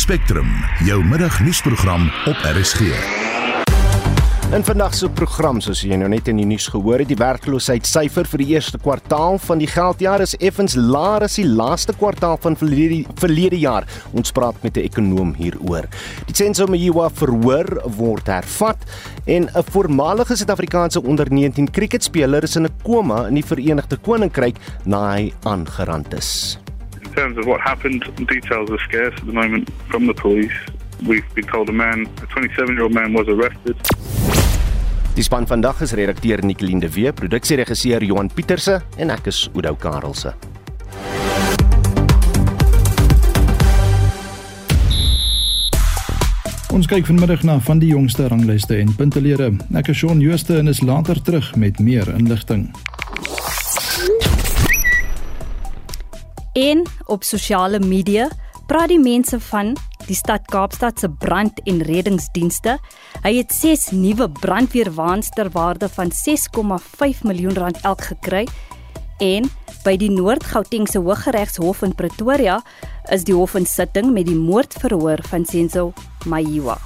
Spectrum, jou middagnuusprogram op RSG. In vandag se program, soos jy nou net in die nuus gehoor het, die werkloosheidssyfer vir die eerste kwartaal van die geldjaar is effens laer as die laaste kwartaal van verlede, verlede jaar. Ons praat met 'n ekonom hieroor. Die Tsenzo Mayiwa verhoor word hervat en 'n voormalige Suid-Afrikaanse onder 19 kriketspeler is in 'n koma in die Verenigde Koninkryk na hy aangerand is. In terms of what happened, details are scarce at the moment from the police. We've been told a man, a 27 year old man, was arrested. Die span vandag is redakteur Nicoline de Wee, produksieregisseur Johan Pieterse en ek is Oudou Karelse. Ons kyk vanmiddag na van die jongste ranglyste en puntelere. Ek is Shaun Jooste en is later terug met meer inligting. En op sosiale media praat die mense van die stad Kaapstad se brand- en reddingsdienste. Hy het 6 nuwe brandweerwaans ter waarde van 6,5 miljoen rand elk gekry en by die Noord-Gautengse Hooggeregshof in Pretoria is die hof in sitting met die moordverhoor van Senzo Mayiwa.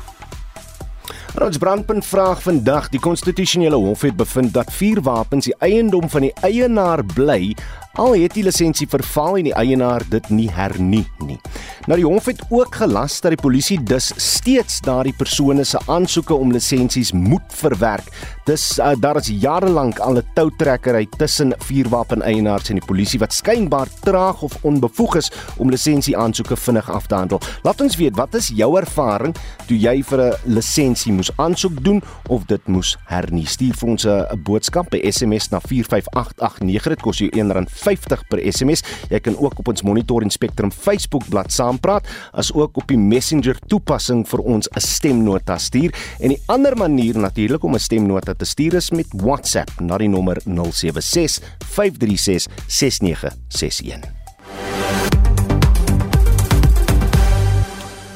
Ons brandpunt vraag vandag, die konstitusionele hof het bevind dat vuurwapens die eiendom van die eienaar bly al het die lisensie verval en die eienaar dit nie hernie nie. Nou die hof het ook gelas dat die polisie dus steeds daardie persone se aansoeke om lisensies moet verwerk. Dis uh, daar is jare lank al 'n toutrekkery tussen vuurwapeneienaars en die polisie wat skynbaar traag of onbevoeg is om lisensie aansoeke vinnig af te handel. Laat ons weet, wat is jou ervaring toe jy vir 'n lisensie moes aansoek doen of dit moes hernie? Stuur vir ons 'n boodskap by SMS na 45889. Dit kos jou R1.50 per SMS. Jy kan ook op ons Monitor en Spectrum Facebook bladsy saampraat, as ook op die Messenger toepassing vir ons 'n stemnota stuur. En die ander manier natuurlik om 'n stemnota te stuur is met WhatsApp na die nommer 076 536 6961.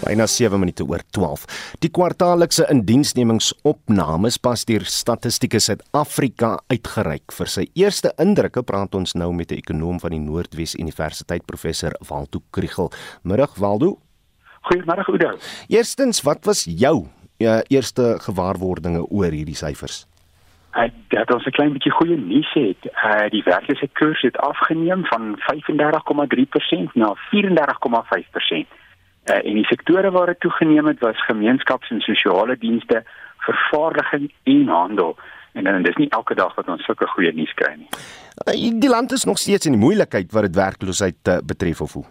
Byna 7 minute oor 12. Die kwartaallikse indiensnemingsopnames pas deur Statistieke Suid-Afrika uitgereik. Vir sy eerste indrukke praat ons nou met 'n ekonom van die Noordwes Universiteit, professor Waldo Kriel. Middag Waldo. Goeiemôre Oudo. Eerstens, wat was jou uh, eerste gewaarwordinge oor hierdie syfers? Ek dat ons 'n klein bietjie goeie nuus het. Uh die werkloosheidskoers het afgeneem van 35,3% na 34,5%. Uh, en die sektore waar dit toegeneem het was gemeenskaps- en sosiale dienste, vervaardiging en handel. En dan dis nie elke dag wat ons sulke goeie nuus kry nie. Die land is nog steeds in die moeilikheid wat dit werkloosheid uh, betref of hoe?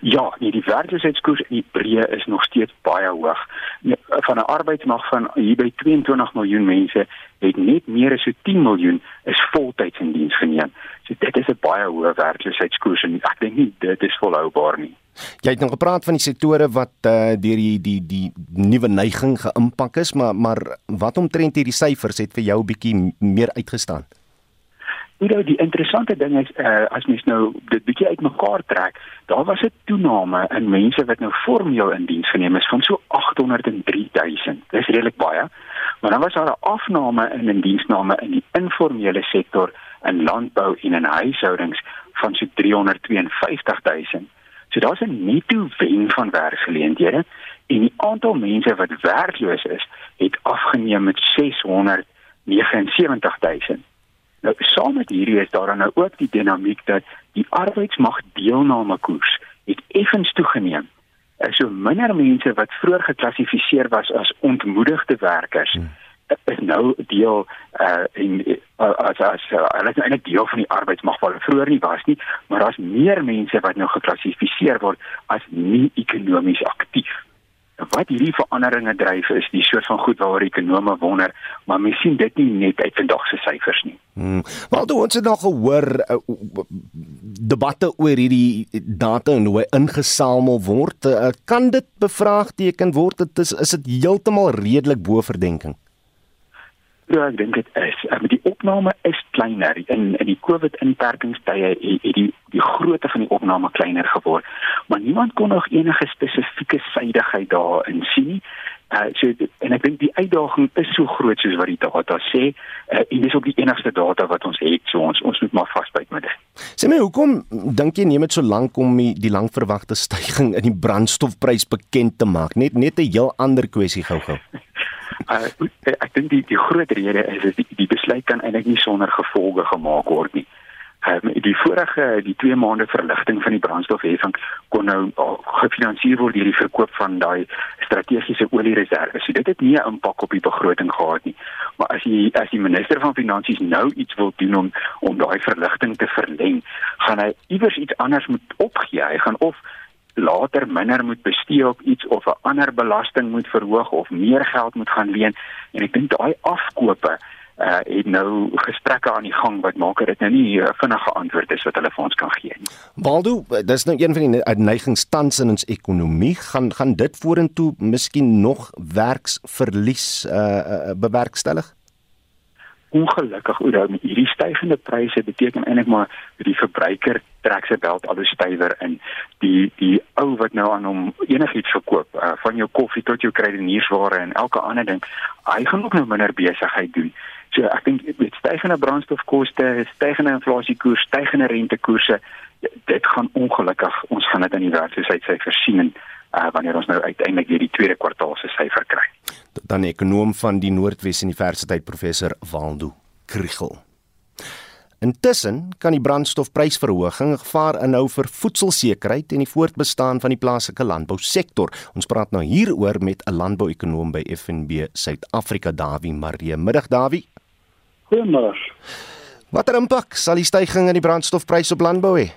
Ja, nee, die werkloosheidskoers in die breë is nog steeds baie hoog. Van 'n arbeidsmag van hier by 22 miljoen mense het net meer as so 10 miljoen is voltyds in diens geneem. So dit is 'n baie hoë werkloosheidskoers en ek dink nie dit is volhoubaar nie. Jy het nou gepraat van die sektore wat uh, deur die die die nuwe neiging geïmpak is, maar maar wat omtrent hierdie syfers het vir jou 'n bietjie meer uitgestaan? Nou die interessante ding is uh, as mens nou dit bietjie uitmekaar trek, daar was 'n toename in mense wat nou formeel in diens geneem is van so 803000. Dis redelik baie. Maar dan was daar 'n afname in indiensname in die informele sektor in landbou en in huishoudings van so 352000. So daar's 'n netto wen van werksgeleenthede en die aantal mense wat werkloos is, het afgeneem met 679000. Nou saam met hierdie is daar dan nou ook die dinamiek dat die arbeidsmag deelname koers het effens toegeneem. Er is so minder mense wat vroeër geklassifiseer was as ontmoedigde werkers. Hmm is nou deel uh in uh, as as uh, hulle is nou eintlik deel van die arbeidsmag wat vroeër nie was nie, maar daar's meer mense wat nou geklassifiseer word as nie ekonomies aktief. Wat hierdie veranderinge dryf is die soort van goed waaroor ekonome wonder, maar mens sien dit nie net uit vandag se syfers nie. Hmm. Maar toe ons het nog gehoor uh, debatte oor hierdie data en hoe hy ingesamel word, uh, kan dit bevraagteken word? Dit is is dit heeltemal redelik bo verdenking? Ja, ek dink dit is. Um, die opname is kleiner in in die COVID inperkingstye het die die grootte van die opname kleiner geword. Maar niemand kon nog enige spesifieke suiwigheid daarin sien nie. Uh, so en ek dink die uitdaging is so groot soos wat die data sê uh, en dis ook die enigste data wat ons het so ons ons moet maar vasbyt met dit. Sê my hoekom dink jy neem dit so lank om die, die lankverwagte stygings in die brandstofprys bekend te maak? Net net 'n heel ander kwessie gou-gou. Uh, ek dink die die groot rede is is die, die besluit kan eintlik nie sonder gevolge gemaak word nie. Um, die vorige die 2 maande verligting van die brandstofheffing kon nou gefinansier word deur die verkoop van daai strategiese oliereserve. So dit het nie 'n impak op die begroting gehad nie. Maar as die as die minister van finansies nou iets wil doen om om daai verligting te verleng, gaan hy iewers iets anders moet opgee. Hy gaan of later minder moet bestee op iets of 'n ander belasting moet verhoog of meer geld moet gaan leen en ek dink daai afkope uh het nou gesprekke aan die gang wat maak dit nou nie 'n uh, vinnige antwoord is wat hulle vir ons kan gee nie. Waldo, dis nou een van die neigings tans in ons ekonomie gaan gaan dit vorentoe miskien nog werksverlies uh, uh bewerkstellig? Ongelukkig oor met hierdie stygende pryse beteken eintlik maar dat die verbruiker trek sy beld al hoe stywer in. Die die ou wat nou aan hom enigiets verkoop uh, van jou koffie tot jou kruideniersware en elke ander ding hy gaan ook nou minder besigheid doen. So ek dink met stygende brandstofkoste stygende inflasiekoers stygende rentekoerse dit gaan ongelukkig ons gaan dit in die werkloosheid sy versien uh, wanneer ons nou uiteindelik weer die tweede kwartaal se syfer kry dan ekonom van die Noordwes Universiteit professor Waldo Kriegel. Intussen kan die brandstofprysverhoging gevaar inhou vir voedselsekerheid en die voortbestaan van die plaaslike landbousektor. Ons praat nou hieroor met 'n landbouekonoom by FNB Suid-Afrika, Dawie Maree. Middag Dawie. Goeiemôre. Watter impak sal die stygings in die brandstofprys op landbou hê?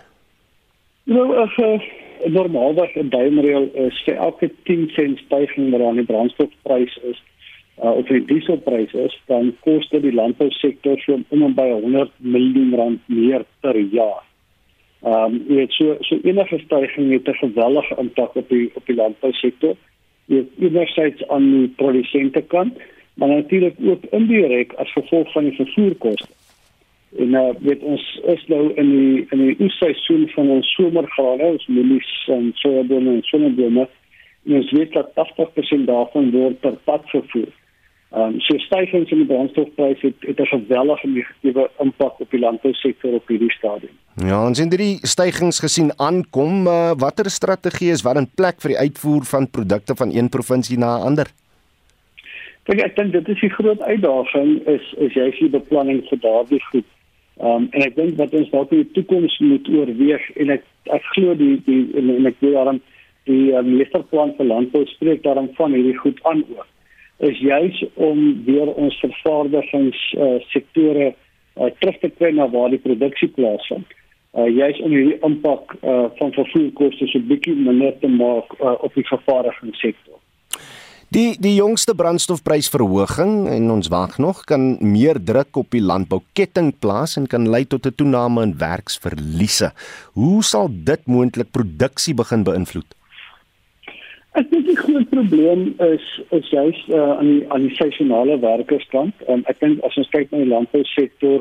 Nou, as uh, normaalweg 'n duimreël is vir elke 10 sent stygings wat aan die brandstofprys is uh, of die dieselprys is, dan kos dit die landbousektor so om en by 100 miljoen rand meer per jaar. Ehm um, dit so so enige stygings het 'n geweldige impak op die op die landbousektor. Dit enerzijds aan die produsente kant, maar natuurlik ook indirek as gevolg van die vervoerkoste. En nou uh, weet ons is nou in die in die oesseisoen van ons somergrane, ons mielies en sojabone en sonneblomme. En ons weet dat 80% daarvan word per pad vervoer. Ehm um, so stygings in die brandstofpryse het, het 'n geweldige negatiewe impak op die landbousektor op hierdie stadium. Ja, ons het hierdie stygings gesien aankom. Uh, watter strategie is wat in plek vir die uitvoer van produkte van een provinsie na 'n ander? Ek dink dit is die groot uitdaging is is jy sien beplanning vir daardie goed. Ehm um, en ek dink wat ons dalk in die toekoms moet oorweeg en ek ek glo die die en, en ek weet daarom die uh, meesterplan vir landbou spreek daarom van hierdie goed aan ook. Is juis om weer ons vervaardigings uh, sektore uh, terug te kry na waar die produksie plaasvind. Uh, juis om hierdie impak uh, van vervoerkoste so bietjie minder te maak uh, op die vervaardigingssektor. Die die jongste brandstofprysverhoging en ons wag nog kan meer druk op die landbouketting plaas en kan lei tot 'n toename in werksverliese. Hoe sal dit moontlik produksie begin beïnvloed? Ek dink die groot probleem is is juis uh, aan die aan die seisonale werkerskant. Um, ek dink as ons kyk na die landbousektor,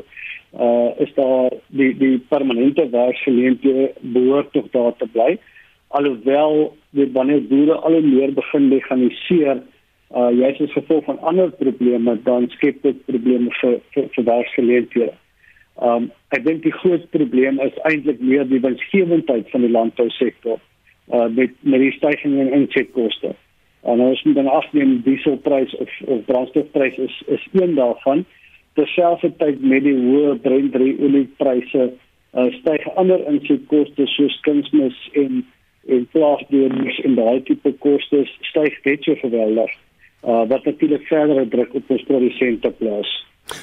uh, is daar die die permanente werksgeleenthede behoort tog daar te bly alhoewel dit wanneer boere al hoe meer begin mekaniseer uh juist as gevolg van ander probleme dan skep dit probleme vir vir, vir werksgeleenthede. Um ek dink die groot probleem is eintlik meer die winsgewendheid van die landbousektor uh met met die stygings in insetkoste. En ons moet dan afneem dieselprys of of brandstofprys is is een daarvan. Terselfdertyd met die hoë Brent oliepryse uh styg ander insetkoste soos kunsmis en en plaasdeelnemers en daai tipe kostes styg net so geweldig. Uh wat natuurlik verdere druk op ons produsente plaas.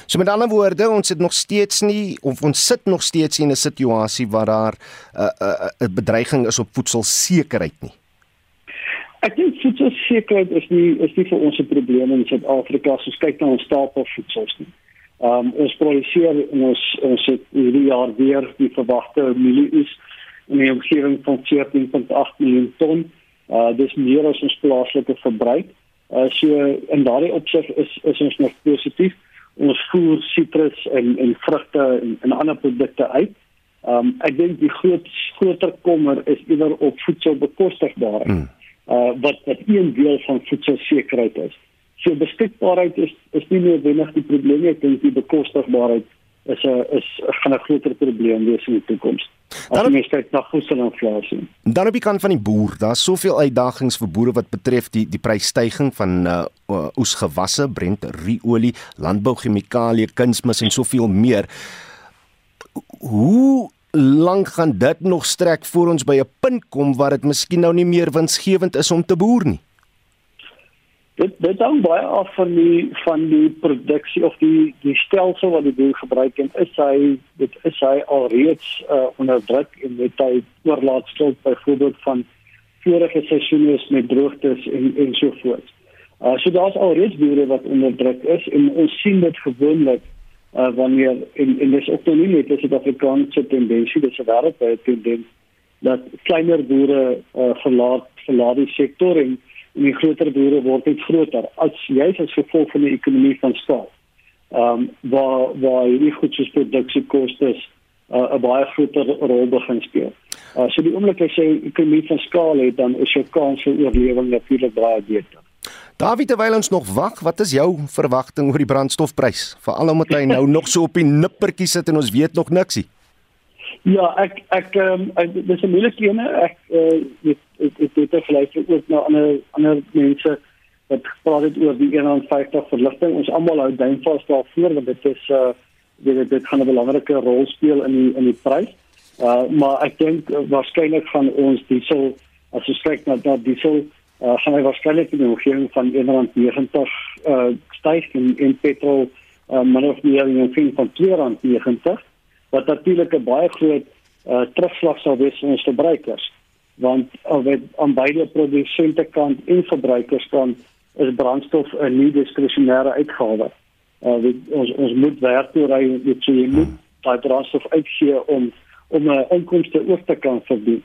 So met ander woorde, ons sit nog steeds nie of ons sit nog steeds in 'n situasie waar daar 'n uh, 'n uh, 'n uh, bedreiging is op voedselsekerheid nie. Ek dink voedselsekerheid is nie is nie vir ons 'n probleem in Suid-Afrika as ons kyk na ons stapelvoedsels nie. Um ons produseer ons ons het hierdie jaar weer die verwagte mielie is in die omgewing van 14.8 miljoen ton. Uh dis meer as ons plaaslike verbruik. Uh so in daardie opsig is is ons nog positief. ons voer sitrus en en vrugte en, en ander produkte uit. Um, ek dink die groot groter kommer is eerder op voedselbekostigbaarheid. Mm. Uh wat wat een deel van voedselsekerheid is. So beskikbaarheid is is nie noodwendig die probleem nie, ek dink die bekostigbaarheid is 'n is gaan 'n groter probleem wees in die toekoms. Dan mens kyk na voedselinflasie. Dan op die kant van die boer, daar's soveel uitdagings vir boere wat betref die die prysstygings van uh, oesgewasse, Brent, riolie, landbouchemikalieë, kunsmis en soveel meer. Hoe lank gaan dit nog strek voor ons by 'n punt kom waar dit miskien nou nie meer winsgewend is om te boer nie? Dit dit hang baie af van die van die produksie of die die stelsel wat die boer gebruik en is hy dit is hy alreeds uh, onder druk en met hy oorlaat skuld byvoorbeeld van vorige seisoene met droogtes en en so voort. Uh, so daar's alreeds boere wat onder druk is en ons sien dit gewoonlik uh, wanneer en en dis ook nou nie net 'n Suid-Afrikaanse tendensie dis 'n wêreldwye tendens dat kleiner boere uh, verlaat verlaat die sektor en die groter boere word net groter as jy as gevolg van die ekonomie van skaal. Ehm um, waar waar hierdie goedjies produksiekoste uh, 'n baie groter rol begin speel. Uh, so die oomblik as jy ekonomie van skaal het, dan is jou kans vir oorlewing natuurlik baie beter. David, terwyl ons nog wag, wat is jou verwagting oor die brandstofprys? Veral omdat hy nou nog so op die nippertjie sit en ons weet nog niks nie. Ja, ek ek ehm um, dis 'n moeilike ene. Ek uh, weet ek ek het gelyk ook na ander ander mense wat gepraat het oor die 150 verligting. Ons almal hou duim vas daarvoor want dit is uh dit dit gaan 'n belangrike rol speel in die in die prys. Uh maar ek dink uh, waarskynlik gaan ons diesel as ons kyk na dat diesel uh gaan waarskynlik in die omgewing van 190 uh styg in in petrol uh minder of meer in 'n fin van 290 wat natuurlik 'n baie groot uh terugslag sal wees vir ons verbruikers want alweer aan beide produsente kant en verbruikerskant is brandstof 'n nie diskresionêre uitgawe. Uh weet, ons ons moet werk toe ry met so jy moet daai brandstof uitgee om om 'n inkomste ook te kan verdien.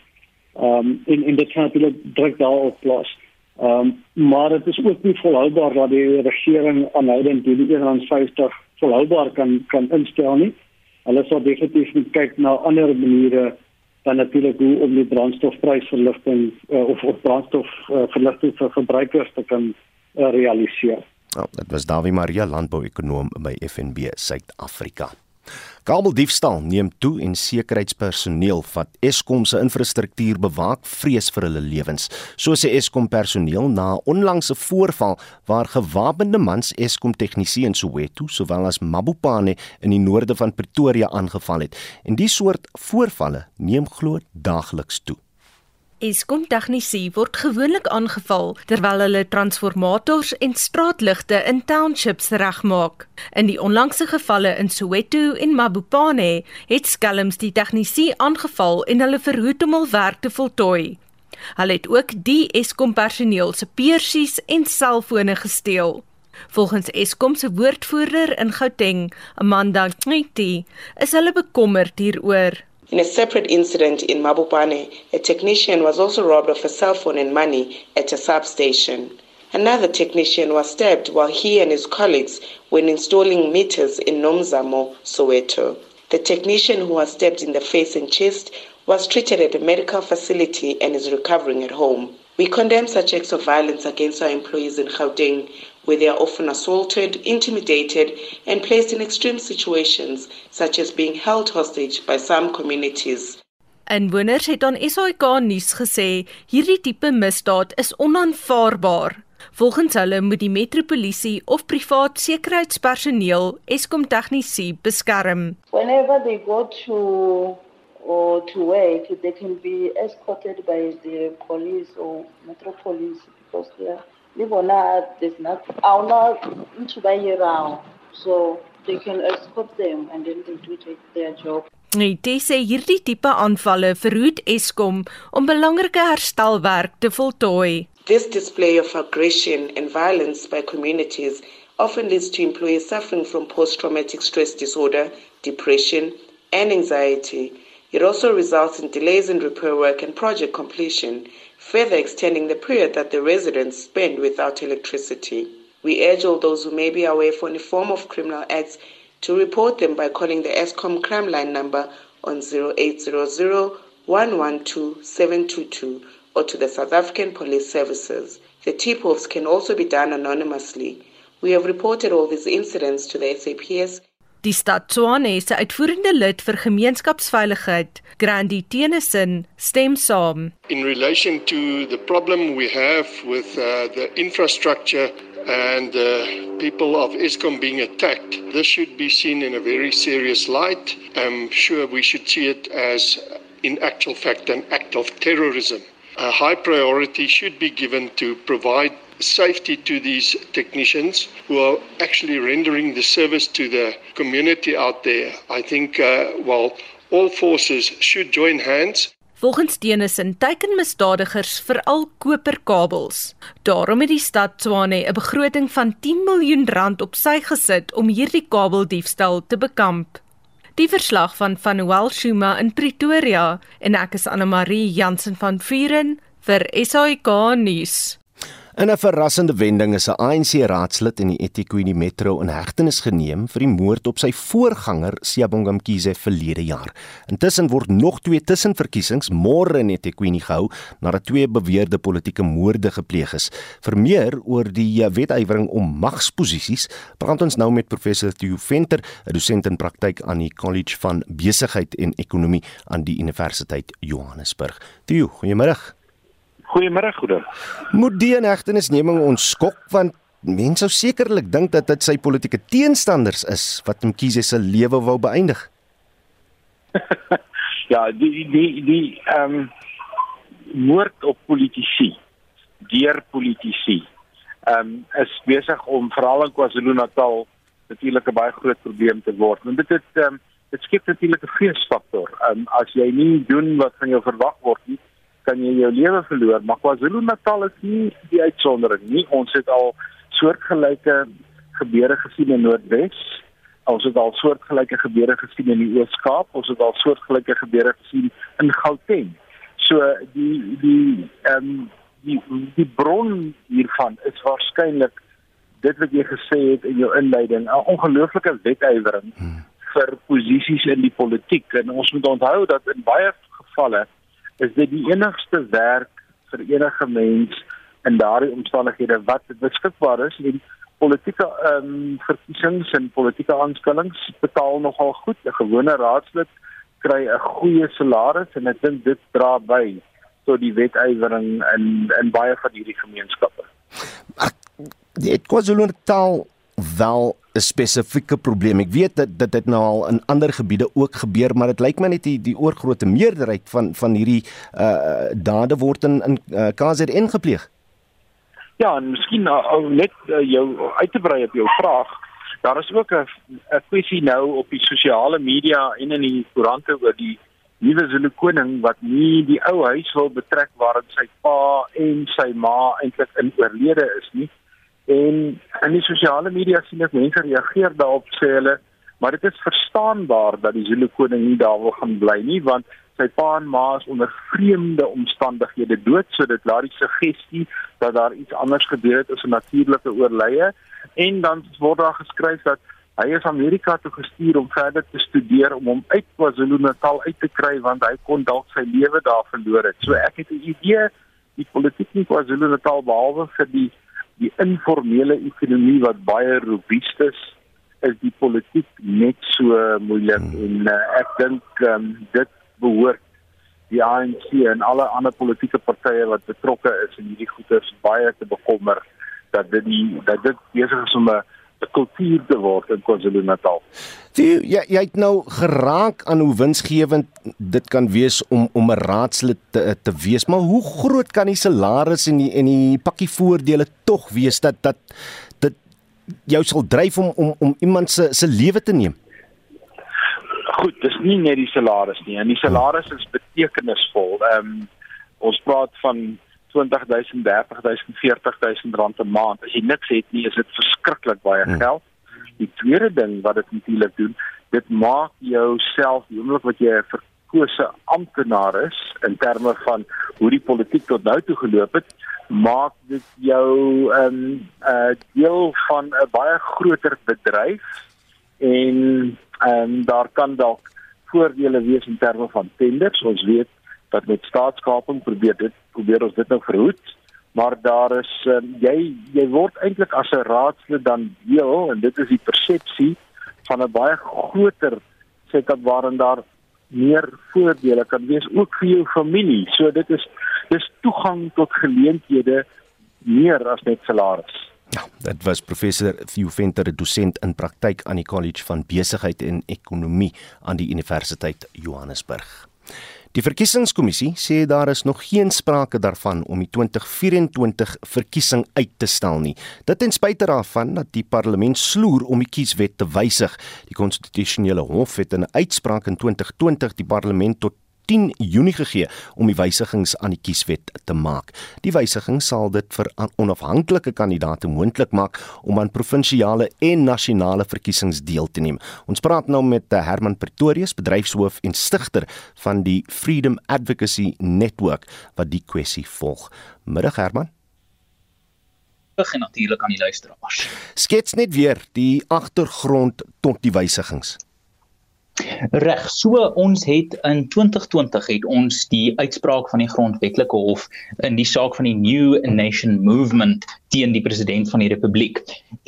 Um in in dit kan natuurlik druk daarop plaas. Um maar dit is ook nie volhoubaar dat die regering aanhoudend hierdie 150 volhoubaar kan kan instel nie. Hulle sal definitief kyk na ander maniere dan natuurlik hoe om die brandstofprysverligting uh, of of brandstofverligting uh, vir verbruikers te kan uh, realiseer. Ja, dit was Dawie Maria landbouekonoom by FNB Suid-Afrika. Kabeldiefstal neem toe en sekuriteitspersoneel wat Eskom se infrastruktuur bewaak vrees vir hulle lewens. So sê Eskom personeel na 'n onlangse voorval waar gewapende mans Eskom tegnisie in Soweto sowel as Mabopane in die noorde van Pretoria aangeval het. En die soort voorvalle neem glo daagliks toe. Eskom tegnisie word gewoonlik aangeval terwyl hulle transformators en straatligte in townships regmaak. In die onlangse gevalle in Soweto en Mabopane het skelms die tegnisie aangeval en hulle verhoed om hul werk te voltooi. Hulle het ook die Eskom personeel se persies en selfone gesteel. Volgens Eskom se woordvoerder in Gauteng, Amanda Knighty, is hulle bekommerd hieroor. In a separate incident in Mabupane, a technician was also robbed of a cell phone and money at a substation. Another technician was stabbed while he and his colleagues were installing meters in Nomzamo, Soweto. The technician who was stabbed in the face and chest was treated at a medical facility and is recovering at home. We condemn such acts of violence against our employees in Gauteng where they are often assaulted, intimidated, and placed in extreme situations, such as being held hostage by some communities. Inwoners het aan SAK nuus gesê hierdie tipe misdaad is onaanvaarbaar. Volgens hulle moet die metropolisie of privaat sekuriteitspersoneel Eskom tegnisie beskerm. Whenever they go to or to work, they can be escorted by the police or metropolice because they are le bona there's not awuna ntho ba hirang so they can escort them and then they do their job Nee, dit sê hierdie tipe aanvalle verhoed Eskom om belangrike herstelwerk te voltooi. This display of aggression and violence by communities often leads to employees suffering from post-traumatic stress disorder, depression, and anxiety. It also results in delays in repair work and project completion, further extending the period that the residents spend without electricity. We urge all those who may be aware of any form of criminal acts to report them by calling the ESCOM crime line number on 0800 112 722 or to the South African Police Services. The tip-offs can also be done anonymously. We have reported all these incidents to the SAPS. Die stad Tshwane se uitvoerende lid vir gemeenskapsveiligheid, Grandi Tenison, stem saam. In relation to the problem we have with uh, the infrastructure and uh, people of Eskom being attacked, this should be seen in a very serious light. I'm sure we should see it as, in actual fact, an act of terrorism. A high priority should be given to provide safety to these technicians who are actually rendering the service to the community out there. I think, uh, well, all forces should join hands. Volgens Denison teiken misdadigers veral koperkabels. Daarom het die stad Tshwane 'n begroting van 10 miljoen rand op sy gesit om hierdie kabeldiefstal te bekamp. Die verslag van Vanuel Shuma in Pretoria en ek is Anne Marie Jansen van Vuren vir SAK nuus. In 'n verrassende wending is 'n ANC-raadslid in die eThekwini Metro in hegtenis geneem vir die moord op sy voorganger Siyabonga Mkhize verlede jaar. Intussen word nog twee tussenverkiesings môre in eThekwini gehou nadat twee beweerde politieke moorde gepleeg is. Vir meer oor die eh, wetywering om magsposisies, praat ons nou met professor Theo Venter, 'n dosent in praktyk aan die College van Besigheid en Ekonomie aan die Universiteit Johannesburg. Theo, goeiemôre. Goeiemôre goeie. Moet die inhegtenisneming ons skok want mense sou sekerlik dink dat dit sy politieke teenstanders is wat Mkhize se lewe wou beëindig. ja, die die die ehm um, moord op politici deur politici ehm um, is besig om veral in KwaZulu-Natal natuurlik 'n baie groot probleem te word. Want dit het ehm um, dit skep natuurlik 'n vreesfaktor. Ehm um, as jy nie doen wat van jou verwag word nie, kan jy jou lewe verloor. Maar KwaZulu-Natal is nie die uitsondering nie. Ons het al soortgelyke gebeure gesien in Noordwes. Ons het al soortgelyke gebeure gesien in die Oos-Kaap. Ons het al soortgelyke gebeure gesien in Gauteng. So die die ehm um, die die bron hiervan is waarskynlik dit wat jy gesê het in jou inleiding, 'n ongelooflike wetywering hmm. vir posisies in die politiek. En ons moet onthou dat in baie gevalle is dit die enigste werk vir enige mens in daardie omstandighede wat beskikbaar is en politieke ehm um, verkiesings en politieke aanstellings betaal nogal goed 'n gewone raadslid kry 'n goeie salaris en ek dink dit dra by tot die wetywering in in baie van hierdie gemeenskappe. Dit KwaZulu-Natal wel 'n spesifieke probleem. Ek weet dat dit dit nou al in ander gebiede ook gebeur, maar dit lyk my net die die oorgrootste meerderheid van van hierdie uh dade word in in uh, KZN gepleeg. Ja, en miskien uh, net uh, jou uit te brei op jou vraag. Daar is ook 'n 'n kwessie nou op die sosiale media en in die koerante oor die nuwe Zulu koning wat nie die ou huis wil betrek waarin sy pa en sy ma eintlik in oorlede is nie. En in die sosiale media sien ek mense reageer daarop sê hulle, maar dit is verstaanbaar dat die Zulu koning nie daar wil gaan bly nie want sy pa en ma is onder vreemde omstandighede dood, so dit laat die suggestie dat daar iets anders gebeur het as 'n natuurlike oorlye en dan word daar geskryf dat hy is Amerika toe gestuur om verder te studeer om hom uit KwaZulu-Natal uit te kry want hy kon dalk sy lewe daar verloor het. So ek het 'n idee die politiek in KwaZulu-Natal behalwe vir die die informele ekonomie wat baie robuust is, is die politiek net so moeilik hmm. en uh, ek dink um, dit behoort die ANC en alle ander politieke partye wat betrokke is in hierdie goeters baie te bekommer dat dit die dat dit besig is om 'n 'n kultuur te word in KwaZulu-Natal. Jy jy het nou geraak aan hoe winsgewend dit kan wees om om 'n raadslid te te wees, maar hoe groot kan die salaris en die en die pakkie voordele tog wees dat dat dit jou sal dryf om om om iemand se se lewe te neem? Goed, dis nie net die salaris nie. En die salaris is betekenisvol. Ehm um, ons praat van 20000, 30000, 40000 rand 'n maand. As jy niks het nie, is dit verskriklik baie hmm. geld. Die tweede ding wat dit natuurlik doen, dit maak jou self, die oomblik wat jy 'n uitgekose amptenaar is in terme van hoe die politiek tot nou toe geloop het, maak dit jou 'n um, 'n uh, deel van 'n baie groter bedryf en ehm um, daar kan dalk voordele wees in terme van tenders. Ons weet dat met staatskaping probeer dit probeer ons dit nou verhoed maar daar is um, jy jy word eintlik as 'n raadslid dan deel en dit is die persepsie van 'n baie groter setup waarin daar meer voordele kan wees ook vir jou familie. So dit is dis toegang tot geleenthede meer as net salaris. Ja, dit was professor Theo Venter, dosent in praktyk aan die College van Besigheid en Ekonomie aan die Universiteit Johannesburg. Die verkiesingskommissie sê daar is nog geen sprake daarvan om die 2024 verkiesing uit te stel nie. Dit ten spyte daarvan dat die parlement sloer om die kieswet te wysig. Die konstitusionele hof het in 'n uitspraak in 2020 die parlement tot 10 Junie gegee om die wysigings aan die kieswet te maak. Die wysiging sal dit vir onafhanklike kandidaate moontlik maak om aan provinsiale en nasionale verkiesings deel te neem. Ons praat nou met eh, Herman Pretorius, bedryfshoof en stigter van die Freedom Advocacy Network wat die kwessie volg. Middag Herman en natuurlik aan die luisteraars. Skets net weer die agtergrond tot die wysigings. Reg, so ons het in 2020 het ons die uitspraak van die grondwetlike hof in die saak van die New Nation Movement teen die president van die republiek.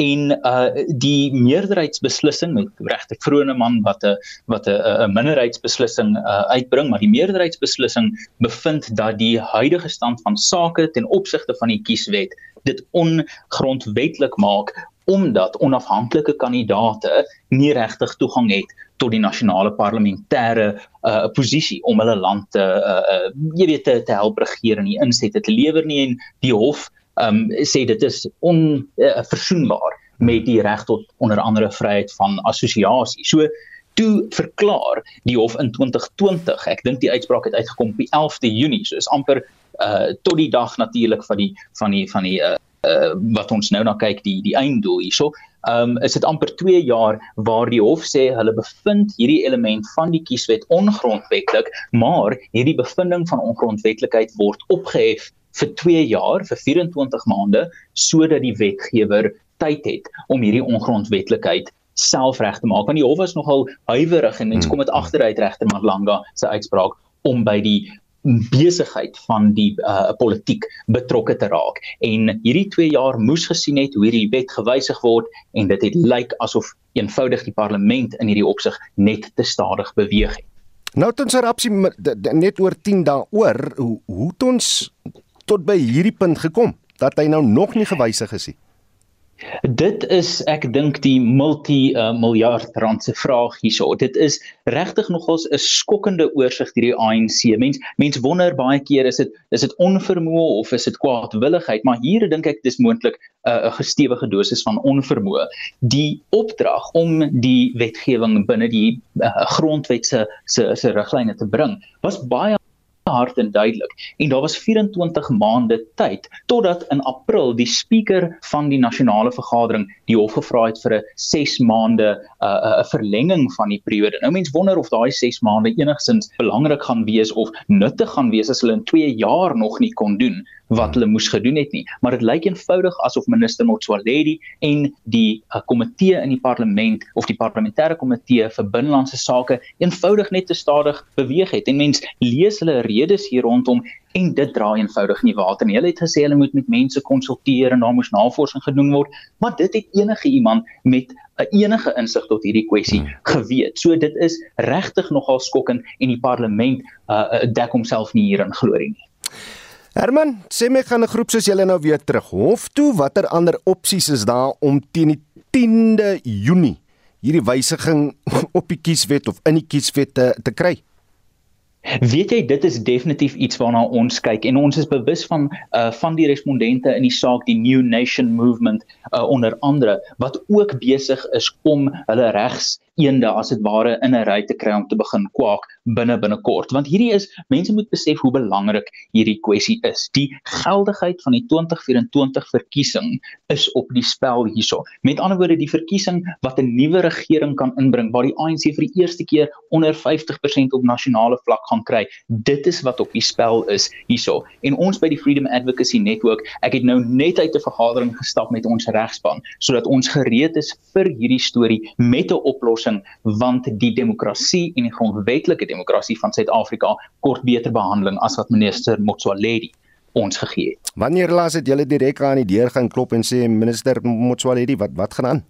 En uh die meerderheidsbeslissing met regte Vroneman wat 'n wat 'n 'n minderheidsbeslissing uh uitbring, maar die meerderheidsbeslissing bevind dat die huidige stand van sake ten opsigte van die kieswet dit ongrondwetlik maak omdat onafhanklike kandidaate nie regtig toegang het tot die nasionale parlementêre uh, posisie om hulle land te uh, uh, jy weet te, te help regeer en die insette te lewer nie en die hof um, sê dit is onversoenbaar uh, met die reg tot onder andere vryheid van assosiasie. So toe verklaar die hof in 2020, ek dink die uitspraak het uitgekom op die 11de Junie, so is amper uh tot die dag natuurlik van die van die van die uh uh, wat ons nou na kyk die die einddoel hierso. Um, is dit amper 2 jaar waar die hof sê hulle bevind hierdie element van die kieswet ongrondwetlik, maar hierdie bevinding van ongrondwetlikheid word opgehef vir 2 jaar vir 24 maande sodat die wetgewer tyd het om hierdie ongrondwetlikheid selfreg te maak. Want die hof was nogal huiwerig en mens hmm. kom dit agteruit regter Malanga se uitspraak om by die besigheid van die uh, politiek betrokke te raak en hierdie 2 jaar moes gesien het hoe hierdie wet gewysig word en dit het lyk asof eenvoudig die parlement in hierdie opsig net te stadig beweeg het. Nou tens rapsie net oor 10 dae oor hoe hoe het ons tot by hierdie punt gekom dat hy nou nog nie gewysig is nie. Dit is ek dink die multi uh, miljard rand se vraag hierso. Dit is regtig nogals 'n skokkende oorsig hierdie ANC. Mens mens wonder baie keer is dit is dit onvermoë of is dit kwaadwilligheid, maar hier dink ek dis moontlik 'n uh, gestewige dosis van onvermoë. Die opdrag om die wetgewing binne die uh, grondwet se se se riglyne te bring was baie hard en duidelik en daar was 24 maande tyd totdat in April die spreker van die nasionale vergadering die hof gevra het vir 'n 6 maande 'n uh, 'n uh, verlenging van die periode. Nou mense wonder of daai 6 maande enigsins belangrik gaan wees of nuttig gaan wees as hulle in 2 jaar nog nie kon doen wat hulle moes gedoen het nie. Maar dit lyk eenvoudig asof minister Motsoaledi en die uh, komitee in die parlement of die parlementêre komitee vir binnelandse sake eenvoudig net te stadig beweeg het. En mens lees hulle redes hier rondom en dit dra eenvoudig nie water nie. Hulle het gesê hulle moet met mense konsulteer en daar moes navorsing gedoen word, maar dit het enige iemand met 'n uh, enige insig tot hierdie kwessie hmm. geweet. So dit is regtig nogal skokkend en die parlement uh, dek homself nie hierin glorie nie. Herman, sê my gaan 'n groep soos julle nou weer terug hof toe. Watter ander opsies is daar om teen die 10de Junie hierdie wysiging op die kieswet of in die kieswet te, te kry? Weet jy dit is definitief iets waarna ons kyk en ons is bewus van uh van die respondente in die saak die New Nation Movement uh onder andere wat ook besig is om hulle regs eende as dit ware in 'n ry te kry om te begin kwak binne binnekort. Want hierdie is mense moet besef hoe belangrik hierdie kwessie is. Die geldigheid van die 2024 verkiesing is op die spel hierso. Met ander woorde die verkiesing wat 'n nuwe regering kan inbring waar die ANC vir die eerste keer onder 50% op nasionale vlak gaan kry dit is wat op die spel is hierso. En ons by die Freedom Advocacy Network ek het nou net uit 'n vergadering gestap met ons regspan sodat ons gereed is vir hierdie storie met 'n oplossing want die demokrasie en die grondwetlike demokrasie van Suid-Afrika kort beter behandeling as wat minister Motsoaledi ons gegee het. Wanneer laas het julle direk aan die deur gaan klop en sê minister Motsoaledi wat wat gaan aan?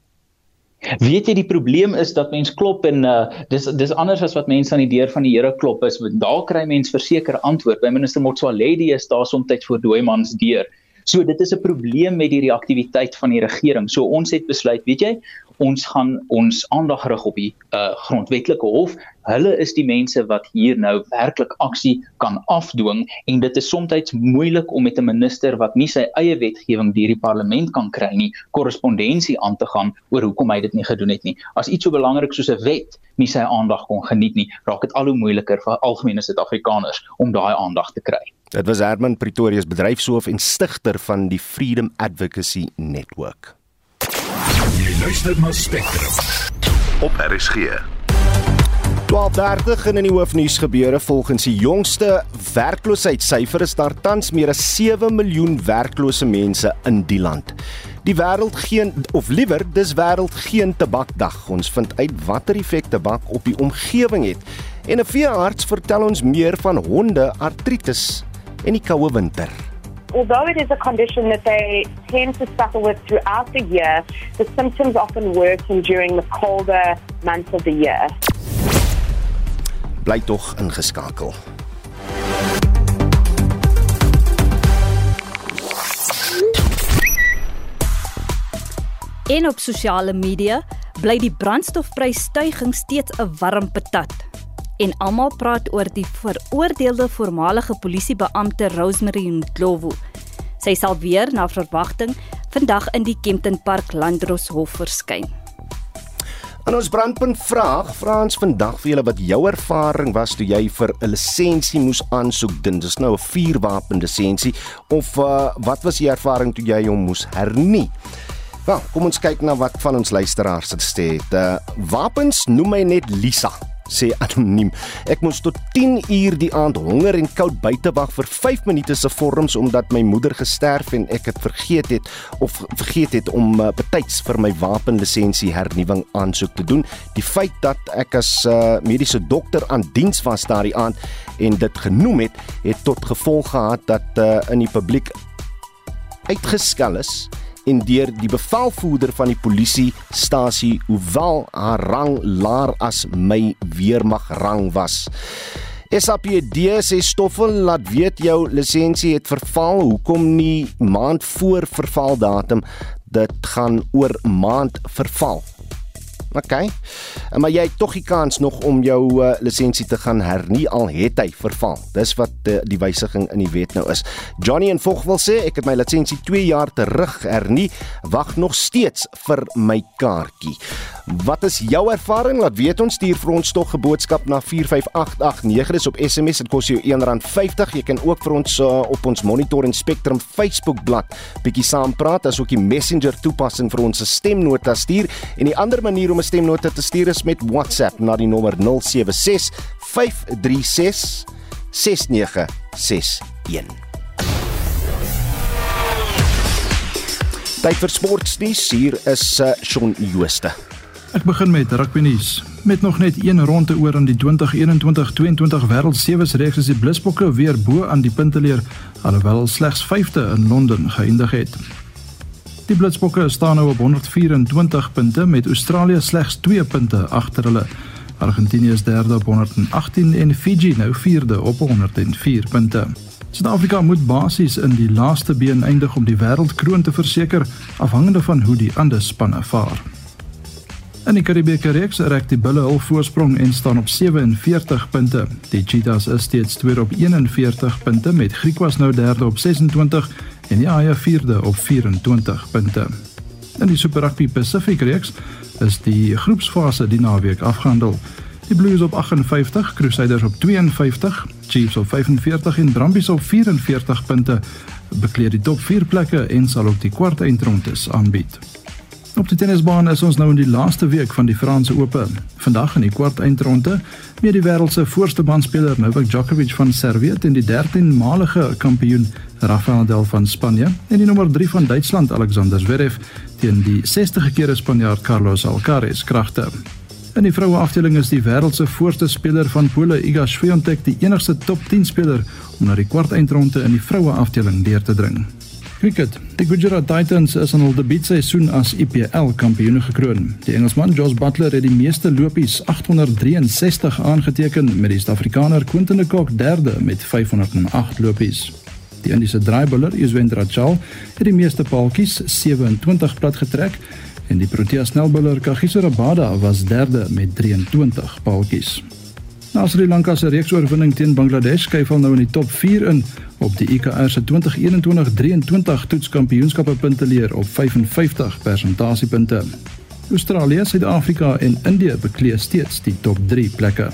Weet jy die probleem is dat mens klop en uh, dis dis anders as wat mense aan die deur van die Here klop is. Daar kry mens verseker antwoord. By minister Motsoaledi is daar soms tyd voor dooi mans deur. So dit is 'n probleem met die reaktiwiteit van die regering. So ons het besluit, weet jy, ons gaan ons aandag rig op die uh, grondwetlike hof. Hulle is die mense wat hier nou werklik aksie kan afdwing en dit is soms moeilik om met 'n minister wat nie sy eie wetgewing deur die parlement kan kry nie, korrespondensie aan te gaan oor hoekom hy dit nie gedoen het nie. As iets so belangrik soos 'n wet nie sy aandag kon geniet nie, raak dit al hoe moeiliker vir algemene Suid-Afrikaners om daai aandag te kry. Dit was Herman Pretorius bedryfshoof en stigter van die Freedom Advocacy Network. Jy luister na Spectrum op RSG. 12:30 in die hoofnuus gebeure volgens die jongste werkloosheidssyfer is daar tans meer as 7 miljoen werklose mense in die land. Die wêreld geen of liewer dis wêreld geen tabakdag. Ons vind uit watter effek tabak op die omgewing het. En 'n veearts vertel ons meer van honde artritis en die koue winter. Although it is a condition that they tend to suffer with throughout the year, the symptoms often worsen during the colder months of the year. Bly tog ingeskakel. En op sosiale media bly die brandstofprysstygings steeds 'n warm patat en almal praat oor die veroordeelde voormalige polisiebeampte Rosemary Ndlovu. Sy sal weer na verwagting vandag in die Kempton Park Landdroshof verskyn. En ons brandpunt vraag, vra ons vandag vir julle wat jou ervaring was toe jy vir 'n lisensie moes aansoek doen. Dis nou 'n vuurwapen lisensie of uh, wat was die ervaring toe jy hom moes hernie? Wel, kom ons kyk na wat van ons luisteraars het gesê. Uh, wapens noem my net Lisa sê anoniem. Ek moes tot 10 uur die aand honger en koud buite wag vir 5 minute se vorms omdat my moeder gesterf en ek het vergeet het of vergeet het om uh, betyds vir my wapenlisensie hernuwing aansoek te doen. Die feit dat ek as uh, mediese dokter aan diens was daardie aand en dit genoem het, het tot gevolg gehad dat uh, in die publiek uitgeskel is en deur die bevelvoerder van die polisiestasie hoewel haar rang laer as my weermag rang was. SAPD sê Stoffel laat weet jou lisensie het verval. Hoekom nie maand voor vervaldatum? Dit gaan oor maand verval OK. Maar jy het tog die kans nog om jou uh, lisensie te gaan hernie al het hy verval. Dis wat uh, die wysiging in die wet nou is. Johnny en Vog wil sê ek het my lisensie 2 jaar terug hernie, wag nog steeds vir my kaartjie. Wat is jou ervaring? Laat weet ons stuur vir ons tog 'n boodskap na 45889 dis op SMS dit kos jou R1.50. Jy kan ook vir ons uh, op ons Monitor en Spectrum Facebook bladsy bietjie saam praat as ook die Messenger toepassing vir ons stemnota stuur en die ander manier om 'n stemnota te stuur is met WhatsApp na die nommer 076 536 6961. Tyd vir sportnuus hier is uh, Shaun Jooste. Ek begin met rugby nuus. Met nog net een ronde oor in die 2021-22 Wêreld Sewees reeks is die Blisbokke weer bo aan die punteleer, alhoewel slegs 5de in Londen geëindig het. Die Blisbokke staan nou op 124 punte met Australië slegs 2 punte agter hulle. Argentinië is derde op 118 en Fiji nou vierde op 104 punte. Suid-Afrika moet basies in die laaste been eindig om die wêreldkroon te verseker, afhangende van hoe die ander spanne vaar. In die Karibiese reeks reik die Bulle hul voorsprong en staan op 47 punte. Die Cheetahs is steeds tweede op 41 punte met Griquas nou derde op 26 en die Haie vierde op 24 punte. In die Super Rugby Pacific reeks is die groepsfase die naweek afgehandel. Die Blues op 58, Crusaders op 52, Chiefs op 45 en Brumbies op 44 punte bekleed die top 4 plekke en sal ook die kwart eindrondes aanbied. Op die tennisbaan is ons nou in die laaste week van die Franse Ope. Vandag in die kwart eindronde meet die wêreld se voorste banspeler Novak Djokovic van Servië teen die 13-malige kampioen Rafael Nadal van Spanje en die nommer 3 van Duitsland Alexander Zverev teen die 60 keer Spanjaard Carlos Alcaraz kragte. In die vroue afdeling is die wêreld se voorste speler van Pole Iga Swiatek die enigste top 10 speler om na die kwart eindronde in die vroue afdeling deur te dring. Cricket. Die Gujarat Titans is in hul debuutseisoen as IPL kampioene gekroon. Die Engelsman Josh Butler het die meeste lopies 863 aangeteken met die Suid-Afrikaner Quinton de Kock derde met 508 lopies. Die Indiese draaibouler Yuzvendra Chahal het die meeste paaltjies 27 plat getrek en die Protea snelbouler Kagiso Rabada was derde met 23 paaltjies. Na Sri Lanka se reeksoorwinning teen Bangladesh skuif hulle nou in die top 4 in op die ICR se 2021-23 toetskampioenskappe punteleer op 55 persentasiepunte. Australië, Suid-Afrika en Indië beklee steeds die top 3 plekke.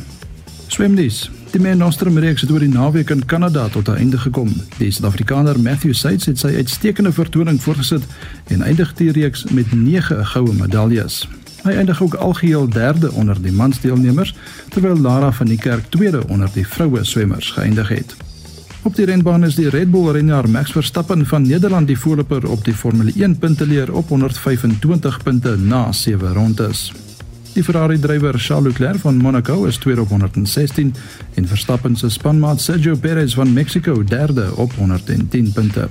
Swemdies. Die men Nostrum reeks het oor die naweek in Kanada tot 'n einde gekom. Die Suid-Afrikaner Matthew Seitz het sy uitstekende vertoning voortgesit en eindig die reeks met 9 goue medaljes. Hy eindig ook algeheel derde onder die mansdeelnemers, terwyl Lara van die Kerk tweede onder die vroue swemmers geëindig het. Op die renbaan is die Red Bull renner Max Verstappen van Nederland die voorloper op die Formule 1 punteleer op 125 punte na 7 rondes. Die Ferrari-drywer Charles Leclerc van Monaco is tweede op 116 en Verstappen se spanmaat Sergio Perez van Mexico derde op 110 punte.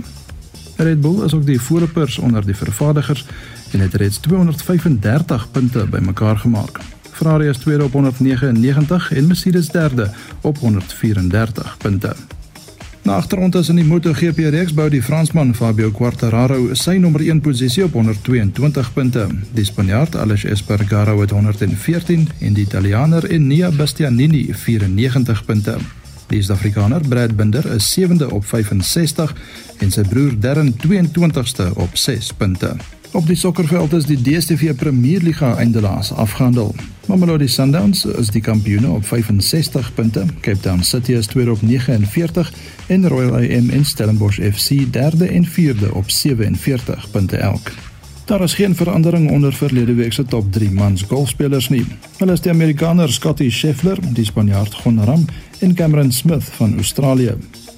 Red Bull is ook die voorlopers onder die vervaardigers en het reeds 235 punte bymekaar gemaak. Ferrari is tweede op 199 en Mercedes derde op 134 punte. Na agterrondes in die MotoGP reeks bou die Fransman Fabio Quartararo sy nommer 1 posisie op 122 punte. Die Spanjaard Alex Espargaro het 114 en die Italiaaner Enea Bastianini 94 punte. Die Suid-Afrikaner Brad Binder is 7de op 65 en sy broer Darren 22ste op 6 punte. Op die sokkerveld is die DStv Premierliga eindelaas afgehandel. Mamelodi Sundowns is die kampioene op 65 punte. Cape Town City is tweede op 49 en Royal AM en Stellenbosch FC derde en vierde op 47 punte elk. Daar is geen verandering onder verlede week se top 3 mans golfspelers nie. Hulle is die Amerikaner Scottie Scheffler, die Spanjaard Jon Rahm en Cameron Smith van Australië.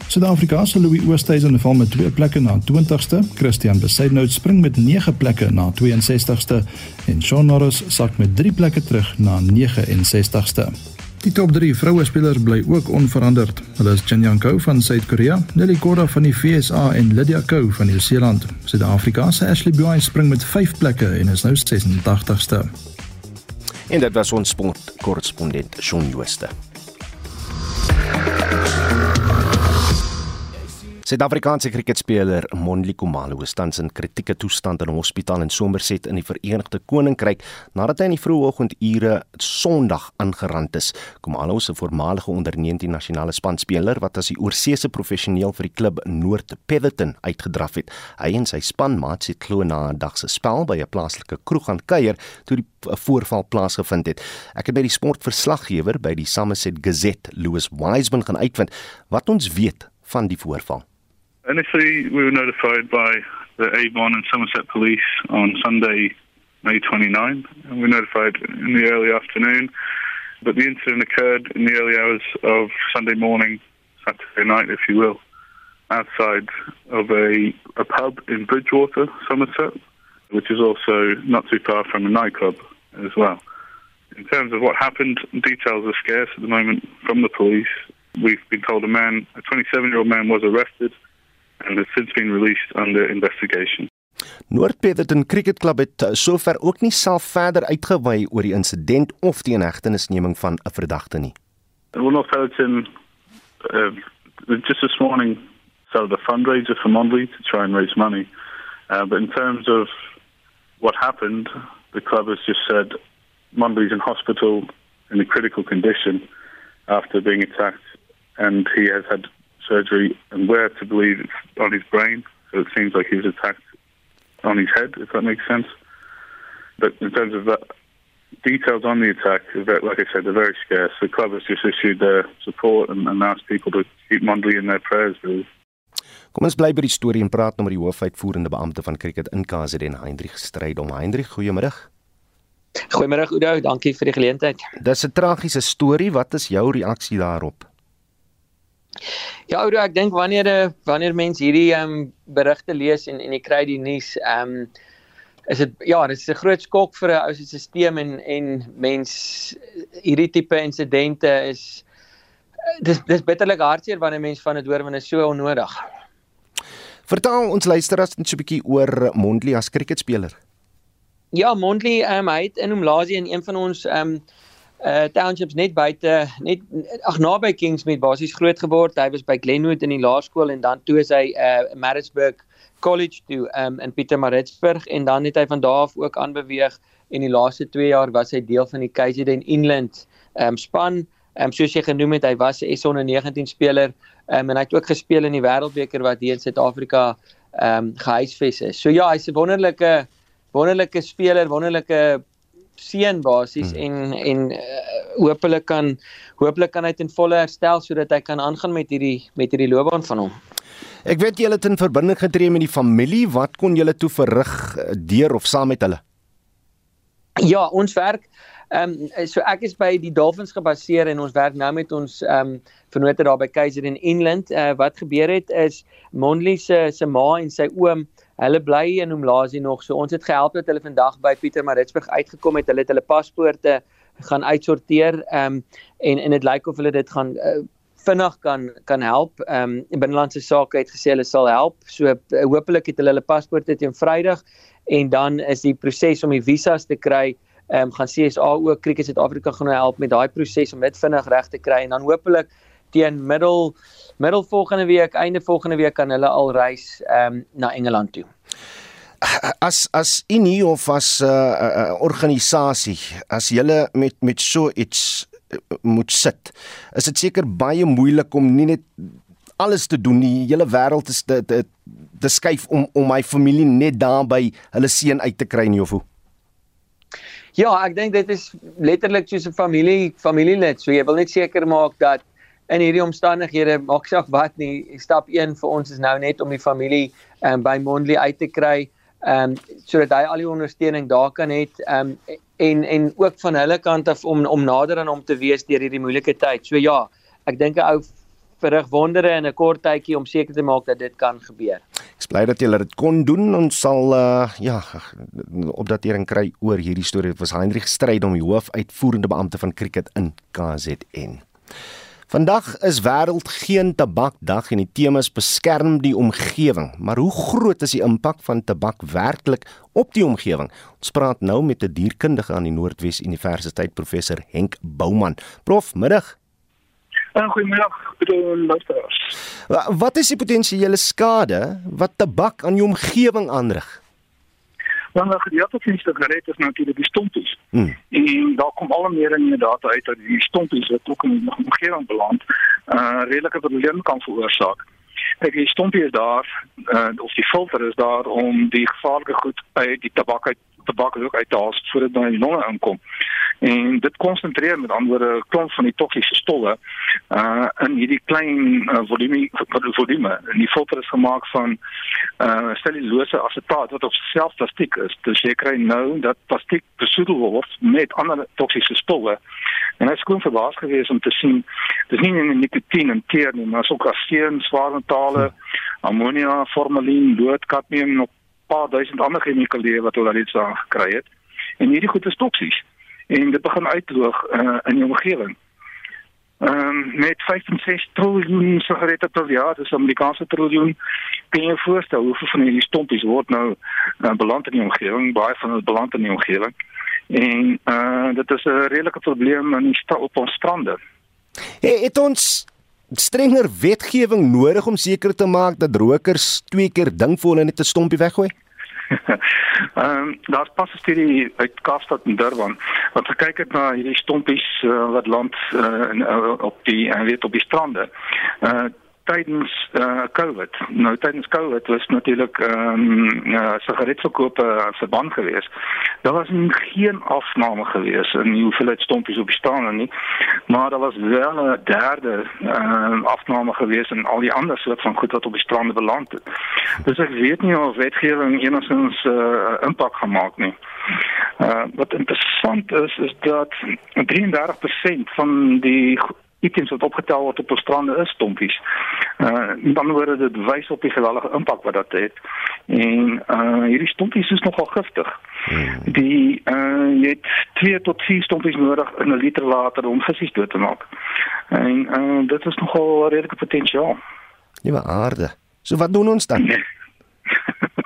Suid-Afrika se Louis Oosthuizen val met 2 plekke na 20ste, Christian Besaidnout spring met 9 plekke na 62ste en Shaun Norris sak met 3 plekke terug na 69ste. Die top 3 vroue spelers bly ook onveranderd. Hulle is Jin Young Ko van Suid-Korea, Nelly Korda van die VSA en Lydia Ko van Nieu-Seeland. Suid-Afrika se Ashley Buy spring met 5 plekke en is nou 86ste. En dit was ons sportkorrespondent Shaun Jooste. Suid-Afrikaanse kriketspeler Monli Khumalo is tans in kritieke toestand in 'n hospitaal in Somerset in die Verenigde Koninkryk nadat hy in die vroeë oggendure Sondag aangerand is. Khumalo is 'n voormalige onder 19 nasionale spanspeler wat as die oorseese professioneel vir die klub Noord Petherton uitgedraf het. Hy en sy spanmaat het glo na 'n dag se spel by 'n plaaslike kroeg gaan kuier toe die voorval plaasgevind het. Ek het by die sportverslaggewer by die Somerset Gazette, Louis Wiseman, gaan uitvind wat ons weet van die voorval. Initially, we were notified by the Avon and Somerset Police on Sunday, May 29, and we were notified in the early afternoon. But the incident occurred in the early hours of Sunday morning, Saturday night, if you will, outside of a, a pub in Bridgewater, Somerset, which is also not too far from a nightclub as well. In terms of what happened, details are scarce at the moment from the police. We've been told a man, a 27 year old man, was arrested and has since been released under investigation. Noord-Petherton Cricket Club het uh, sover ook nie self verder uitgewy oor die insident of die inhegtenisneming van 'n verdagte nie. Well, North-Petherton uh, just this morning started a fundraiser for Mondley to try and raise money. Uh, but in terms of what happened, the club has just said Mondley's in hospital in a critical condition after being attacked, and he has had surgery and where to believe it's on his brain. So it seems like he was attacked on his head, if that makes sense. But in terms of that, details on the attack, like I said, they're very scarce. The club has just issued their support and, and asked people to keep Mondley in their prayers. Really. Kom ons bly by die storie en praat nou met die hoofuitvoerende beampte van cricket in KZN, Hendrik Strydom. Hendrik, goeiemôre. Goeiemôre Udo, dankie vir die geleentheid. Dis 'n tragiese storie. Wat is jou reaksie daarop? Ja, Udo, ek dink wanneer wanneer mense hierdie ehm um, berigte lees en en jy kry die nuus, ehm um, is dit ja, dit is 'n groot skok vir 'n ou se stelsel en en mens hierdie tipe insidente is dis dis bitterlik hartseer wanneer mense van dit hoor want dit is so onnodig. Vertel ons luisteraars net so 'n bietjie oor Mondley as kriketspeler. Ja, Mondley, ehm um, hy het in Umlazi in een van ons ehm um, uh townships net buite net ag naby Kingsmead basies groot geword. Hy was by Glenwood in die laerskool en dan toe is hy uh Maritzburg College toe um in Pietermaritzburg en dan het hy van daar af ook aanbeweeg en die laaste 2 jaar was hy deel van die KZN England um span. Um soos jy genoem het, hy was 'n S19 speler um en hy het ook gespeel in die Wêreldbeker wat hier in Suid-Afrika um gehuisves is. So ja, hy's 'n wonderlike wonderlike speler, wonderlike seun basies hmm. en en uh, hopelik kan hopelik kan hy ten volle herstel sodat hy kan aangaan met hierdie met hierdie loopbaan van hom. Ek weet julle het in verbinding getree met die familie. Wat kon julle toe verrig eh, deur of saam met hulle? Ja, ons werk ehm um, so ek is by die Dolphins gebaseer en ons werk nou met ons ehm um, vennote daar by Kaiser in England. Uh, wat gebeur het is Mondley se se ma en sy oom Hulle bly in Umlazi nog. So ons het gehelp dat hulle vandag by Pieter Maritzburg uitgekom het. Hulle het hulle paspoorte gaan uitsorteer. Ehm um, en en dit lyk of hulle dit gaan uh, vinnig kan kan help. Ehm um, binnelandse sake het gesê hulle sal help. So uh, hopelik het hulle hulle paspoorte teen Vrydag en dan is die proses om die visas te kry ehm um, gaan CSA ook Cricket Suid-Afrika gaan help met daai proses om dit vinnig reg te kry en dan hopelik teen middel middel volgende week, einde volgende week kan hulle al reis ehm um, na Engeland toe. As as Unie of as 'n uh, uh, organisasie, as julle met met so iets uh, moet sit, is dit seker baie moeilik om nie net alles te doen nie. Hele wêreld is te te, te skuif om om my familie net daar by hulle seun uit te kry nie of hoe. Ja, ek dink dit is letterlik soos 'n familie familielid. So jy wil net seker maak dat in hierdie omstandighede maak saak wat nie stap 1 vir ons is nou net om die familie um, by Mondley uit te kry ehm um, sodat hy al die ondersteuning daar kan hê ehm um, en en ook van hulle kant af om om nader aan hom te wees deur hierdie moeilike tyd. So ja, ek dink 'n ou verrig wondere in 'n kort tydjie om seker te maak dat dit kan gebeur. Ek bly dat julle dit kon doen. Ons sal uh ja, opdatering kry oor hierdie storie. Dit was Heinrich Stryd om die hoofuitvoerende beampte van Cricket in KZN. Vandag is wêreld geen tabakdag en die tema is beskerm die omgewing. Maar hoe groot is die impak van tabak werklik op die omgewing? Ons praat nou met 'n dierkundige aan die Noordwes Universiteit professor Henk Bouman. Prof, middag. Uh, goeiemiddag, luisteraars. Wat is die potensiële skade wat tabak aan die omgewing aanrig? Dan nou gedeelte van die sigarette is natuurlik die stompies. Hmm. En daar kom al meer en meer data uit dat die stompies wat ook in die omgewing beland, uh redelike probleme kan veroorsaak. Kyk, die stompie is daar, uh of die filter is daar om die gevaarlike goed uit die tabak uit tabak ook uit te haal voordat dit in die longe inkom. En dit konsentreer met andere klomp van die toksiese stowwe uh in hierdie klein uh, volume volume. En die filter is gemaak van uh cellulose asetaat wat op self plastiek is. Dus jy kry nou dat plastiek besoedel word met ander toksiese stowwe. En is gewoon verbaas geweest om te sien dis nie net nikotien en teer nie, maar ook arsen, swaar metale, ammonia, formalin, lood, kadmium en paar duisend ander chemikalieë wat hulle reeds daar gekry het. En hierdie goed is toksies en dit begin uitdroog uh, in die omgewing. Ehm um, met 5.6 triljoen sigarette per jaar, dis Amerikaanse triljoen. Kan jy voorstel hoeveel van hierdie stompies word nou uh, beland in die omgewing, baie van dit beland in die omgewing. En uh dit is 'n redelike probleem in die op ons strande. Hey, het ons strenger wetgewing nodig om seker te maak dat rokers twee keer ding vir hulle net 'n stompie weggooi? Ehm um, daar's pas 'n studie uit Kaapstad en Durban wat gekyk het na hierdie stompies uh, wat land uh, in, uh, op die en uh, weet op die strande. Uh tydens uh COVID. Nou tydens COVID was natuurlik ehm um, uh, sigaretverkope verband geweest. Daar was geen afname geweest in die hoeveelheid stompies op die strande nie, maar daar was wel 'n derde ehm uh, afname geweest in al die ander soort van goed wat op die strande beland het. Dus ek weet nie of wetgewing enigstens 'n uh, impak gemaak nie. Uh wat interessant is is dat 33% van die items wat opgetel word op die strande is stompies. Uh met ander woorde dit wys op die geweldige impak wat dat het. En uh hierdie stompies is nogal giftig. Hmm. Die uh jy het 2 tot 4 stompies nodig in 'n liter water om visse dood te maak. En uh dit is nogal redelike potensiaal. Liewe aarde. So wat doen ons dan?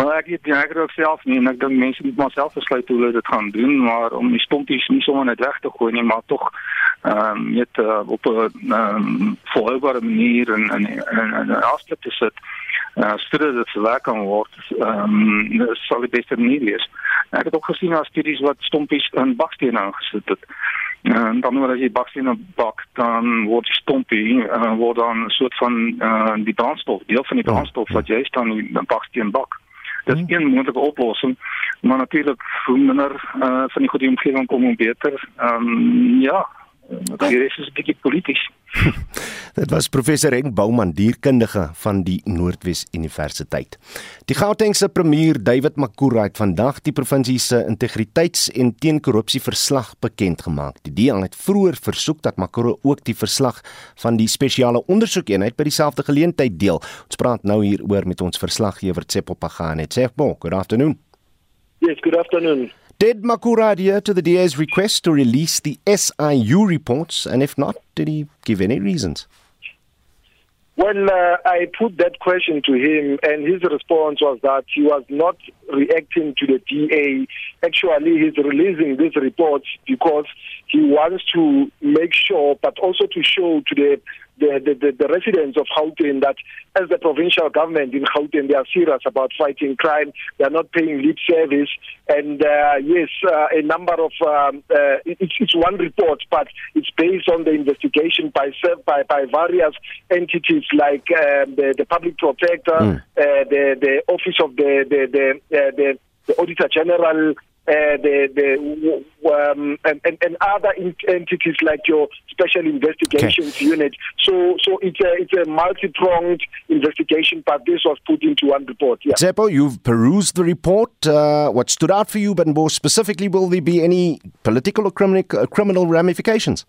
Maar ek het ja, ek het ook self nie en ek dink mense moet maar self besluit hoe hulle dit gaan doen, maar om die stompies nie sommer net weg te gooi nie, maar tog ehm um, net uh, op 'n ehm um, volhoubare manier en en en 'n afspraak te sit. Uh, sodat dit verwerk kan word, ehm um, sal dit beter nie wees. Ek het ook gesien as studies wat stompies in bakstene aangesit het. En dan wanneer jy bakstene bak, dan word die stompie uh, word dan 'n soort van uh, die brandstof, deel van die brandstof wat jy staan in die baksteen bak. Dit is een moontlike oplossing, maar natuurlik hoe minder uh, van die goeie omgewing kom hoe beter. Ehm um, ja, dit is 'n bietjie polities. Dit was professor Henk Bouman, dierkundige van die Noordwes Universiteit. Die Gautengse premier David Makura het vandag die provinsie se integriteits- en teenkorrupsie verslag bekend gemaak. Die DA het vroeër versoek dat Makura ook die verslag van die spesiale ondersoekeenheid by dieselfde geleentheid deel. Ons praat nou hieroor met ons verslaggewer Tsepo Pagane. Tsepo, good afternoon. Yes, good afternoon. Did Makura adhere to the DA's request to release the SIU reports? And if not, did he give any reasons? Well, uh, I put that question to him, and his response was that he was not reacting to the DA. Actually, he's releasing these reports because he wants to make sure, but also to show to the the, the, the, residents of Gauteng that as the provincial government in Gauteng, they are serious about fighting crime. They are not paying lip service. And uh, yes, uh, a number of, um, uh, it's, it's one report, but it's based on the investigation by by, by various entities like um, the, the public protector, mm. the, the office of the, the, the, uh, the, the auditor general, uh, the the um, and, and, and other entities like your special investigations okay. unit. So so it's a it's a multi-pronged investigation, but this was put into one report. Yeah. Zeppo, you've perused the report. Uh, what stood out for you, but more specifically, will there be any political or criminal uh, criminal ramifications?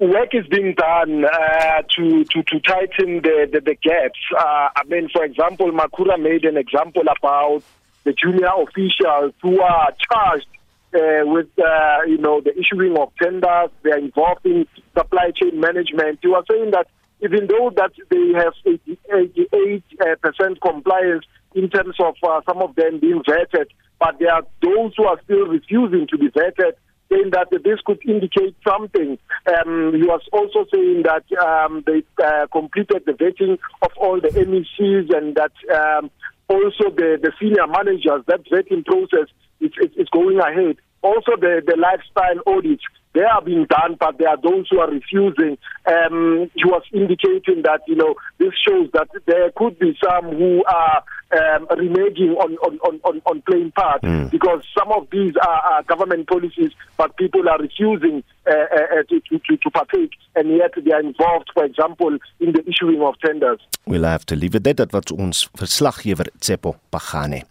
work is being done uh, to, to, to tighten the, the, the gaps. Uh, I mean, for example, Makura made an example about the junior officials who are charged uh, with, uh, you know, the issuing of tenders. They are involved in supply chain management. You are saying that even though that they have 88 uh, percent compliance in terms of uh, some of them being vetted, but there are those who are still refusing to be vetted saying that this could indicate something. Um, was also saying that um, they uh, completed the vetting of all the MECs and that um, also the, the senior managers, that vetting process is, is, is going ahead. Also the, the lifestyle audits, they are being done, but there are those who are refusing. Um, he was indicating that, you know, this shows that there could be some who are um, reneging on, on, on, on playing part mm. because some of these are, are, government policies, but people are refusing uh, uh, to, to, to partake, and yet they are involved, for example, in the issuing of tenders. We'll have to leave it there. That was ons verslaggewer Tsepo Pagane.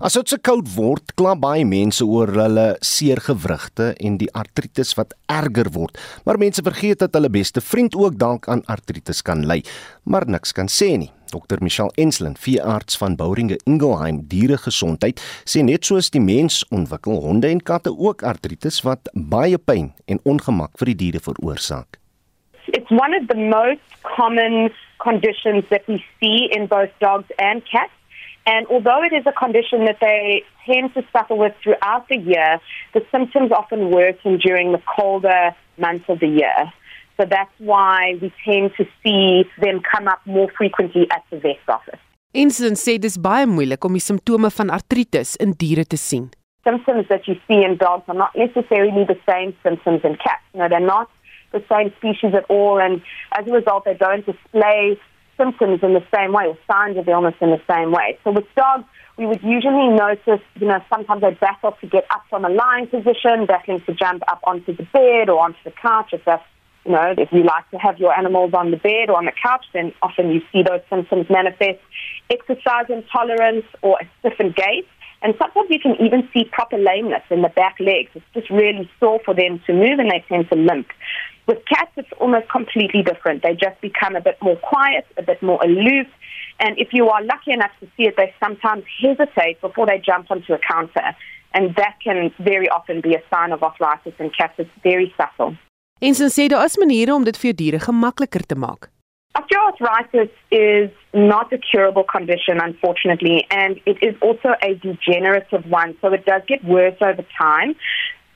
As dit se koud word, kla baie mense oor hulle seer gewrigte en die artritis wat erger word. Maar mense vergeet dat hulle beste vriend ook dalk aan artritis kan ly, maar niks kan sê nie. Dr Michelle Enslin, veearts van Bouringe Ingelheim Dieregesondheid, sê net soos die mens ontwikkel honde en katte ook artritis wat baie pyn en ongemak vir die diere veroorsaak. It's one of the most common conditions that we see in both dogs and cats. And although it is a condition that they tend to suffer with throughout the year, the symptoms often worsen during the colder months of the year. So that's why we tend to see them come up more frequently at the vet's office. Insulin sê dis baie moeilik om die simptome van artritis in diere te sien. Symptoms that you see in dogs are not necessarily the same symptoms in cats. No, they're not the same species at all, and as a result, they don't display symptoms in the same way or signs of illness in the same way. So with dogs, we would usually notice, you know, sometimes they battle to get up from a lying position, battling to jump up onto the bed or onto the couch if that's you know, if you like to have your animals on the bed or on the couch, then often you see those symptoms manifest. Exercise intolerance or a stiffened gait. And sometimes you can even see proper lameness in the back legs. It's just really sore for them to move and they tend to limp. With cats, it's almost completely different. They just become a bit more quiet, a bit more aloof. And if you are lucky enough to see it, they sometimes hesitate before they jump onto a counter. And that can very often be a sign of arthritis in cats. It's very subtle. En sy sê daar is maniere om dit vir jou diere gemakliker te maak. Osteoarthritis is not a curable condition, unfortunately, and it is also a degenerative one, so it does get worse over time.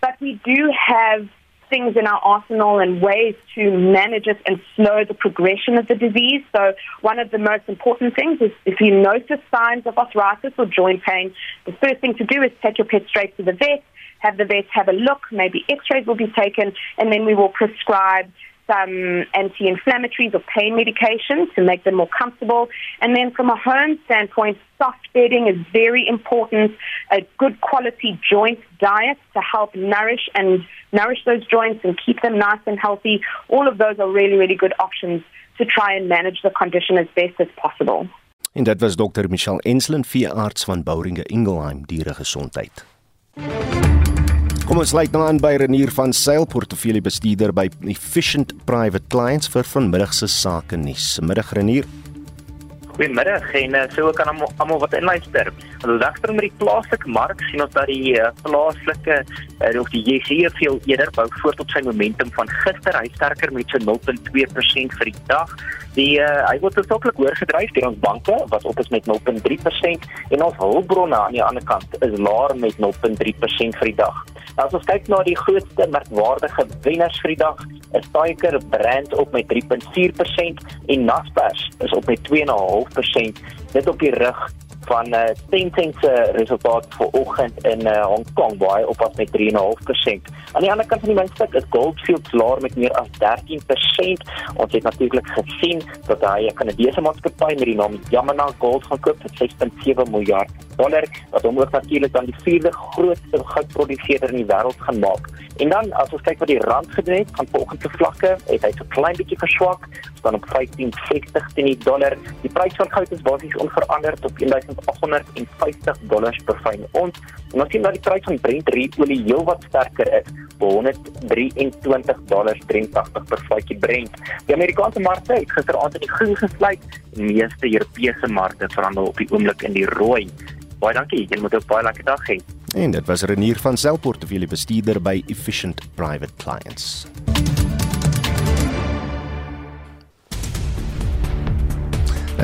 But we do have things in our arsenal and ways to manage it and slow the progression of the disease. So, one of the most important things is if you notice signs of arthritis or joint pain, the first thing to do is take your pet straight to the vet have the vet have a look, maybe x-rays will be taken, and then we will prescribe some anti-inflammatories or pain medication to make them more comfortable. And then from a home standpoint, soft bedding is very important. A good quality joint diet to help nourish and nourish those joints and keep them nice and healthy. All of those are really, really good options to try and manage the condition as best as possible. En dit was dokter Michelle Enslin, veearts van Bouringe Ingelheim Dieregesondheid. Kom ons sluit nou aan by Renier van Sail portefeuljebestuurder by Efficient Private Clients vir vanmiddag se sake nuus. Middag Renier. Goeiemiddag en uh, so kan almal wat inluister. Ons dagter met die plaaslike mark sien ons dat die uh, plaaslike uh, of die JSE veel eerder bou voort op sy momentum van gister. Hy sterker met so 0.2% vir die dag. Die uh, hy word totaal hoër gedryf deur ons banke wat op is met 0.3% en ons hulpbronne aan die ander kant is laer met 0.3% vir die dag. Nou, as ons kyk na die grootste merkwaardige wenners vir die dag, is Tiger Brand op met 3.4% en Naspers is op met 2.5% net op die rug van uh, Tencent se resultaat vanoggend in uh, Hong Kong waar hy op was met 3.5%. Aan die ander kant van die muntstuk is Goldfields laer met meer as 13%. Ons het natuurlik gesien dat hy 'n Kanadese maatskappy met die naam Yamana Gold gekoop het vir 6.7 miljard dollar wat hom ook natuurlik dan die vierde grootste goudproduseerder in die wêreld gaan maak. En dan as ons kyk wat die rand gedoen het, van vanoggend se vlakke, het hy so klein bietjie verswak, staan op 15.60 teen die dollar. Die prys van goud is basies onveranderd op 1850 dollars per fyn ons. En ons sien dat die prys van Brent olie heelwat sterker is, by 123 dollars 83 per vatjie Brent. Die Amerikaanse markte het gisteraand in die groen gesluit, die meeste Europese markte verhandel op die oomblik in die rooi. Baie dankie, jy moet 'n baie lekker dag hê. En dit was Renier van Selportefeulje bestuurder by Efficient Private Clients.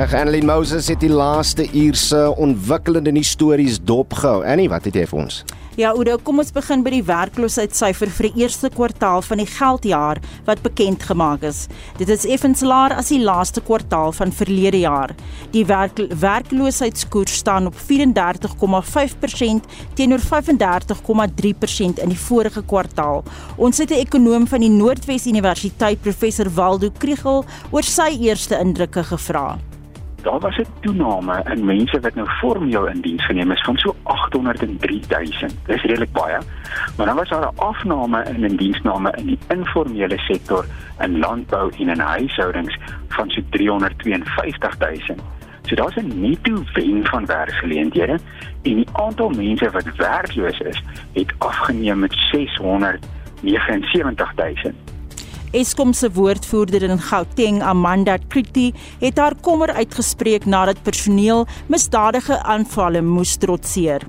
Ag Annelien Moses het die laaste uur se ontwikkelende nuus stories dopgehou. Annie, wat het jy vir ons? Ja, Oudo, kom ons begin by die werkloosheidssyfer vir die eerste kwartaal van die geldjaar wat bekend gemaak is. Dit is effens laer as die laaste kwartaal van verlede jaar. Die werk werkloosheidskoers staan op 34,5% teenoor 35,3% in die vorige kwartaal. Ons het 'n ekonoom van die Noordwes Universiteit, professor Waldo Kriegel, oor sy eerste indrukke gevra daar was 'n toename in mense wat nou jou in diens geneem is van so 803000. Dis redelik baie. Maar dan was daar 'n afname in indiensname in die informele sektor in landbou en in huishoudings van so 352000. So daar's 'n netto wen van werksgeleenthede en die aantal mense wat werkloos is, het afgeneem met 679000. Eskom se woordvoerder in Gauteng, Amanda Kriti, het haar kommer uitgespreek nadat personeel misdadige aanvalle moes trotseer.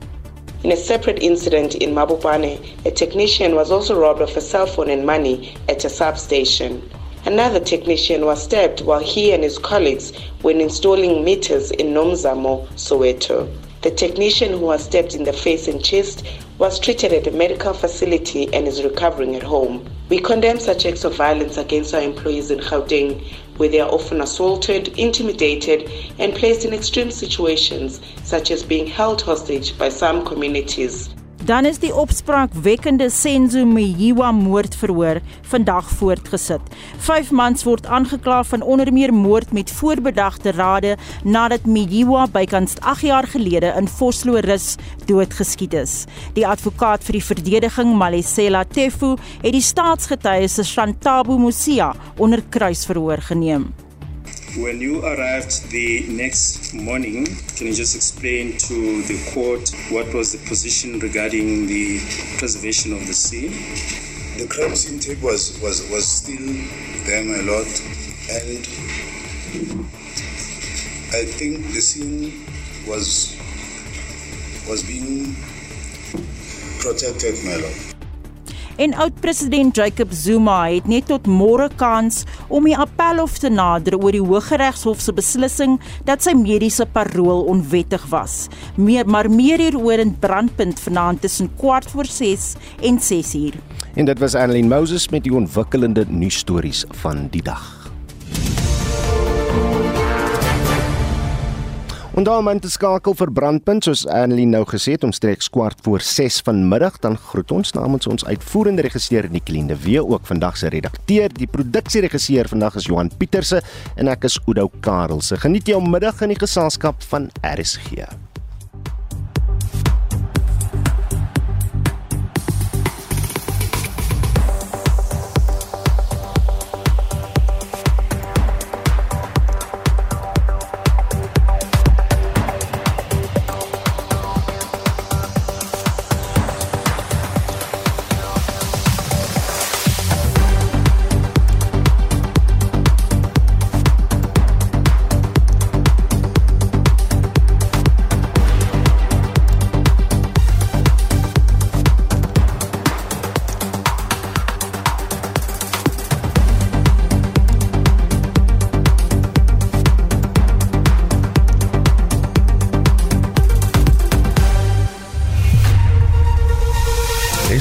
In a separate incident in Mabopane, a technician was also robbed of a cell phone and money at a substation. Another technician was stabbed while he and his colleagues were installing meters in Nomzamo, Soweto. The technician who was stabbed in the face and chest was treated at a medical facility and is recovering at home. We condemn such acts of violence against our employees in Gauteng, where they are often assaulted, intimidated, and placed in extreme situations, such as being held hostage by some communities. Dan is die opspraakwekkende Senzo Mjiwa moordverhoor vandag voortgesit. Vyf mans word aangekla van onder meer moord met voorbedagte rade nadat Mjiwa bykans 8 jaar gelede in Voslorus doodgeskiet is. Die advokaat vir die verdediging, Malesela Tefu, het die staatsgetuies se Shantabo Musia onder kruisverhoor geneem. When you arrived the next morning, can you just explain to the court what was the position regarding the preservation of the scene? The crime scene tape was, was, was still there, my lord, and I think the scene was was being protected, my lord. En oud-president Jacob Zuma het net tot môre kans om die appelhof te nader oor die Hooggeregshof se beslissing dat sy mediese parol onwettig was. Meer maar meer hieroor in brandpunt vanaand tussen kwart voor 6 en 6 uur. En dit was Annelien Moses met die ontwikkelende nuusstories van die dag. Dan om te skakel vir brandpunt soos Annelie nou gesê het om streeks kwart voor 6 vanmiddag dan groet ons namens ons uitvoerende regisseur Nicoline Wee ook vandag se redakteur. Die produksieregisseur vandag is Johan Pieterse en ek is Udo Karelse geniet jou middag in die geselskap van RSG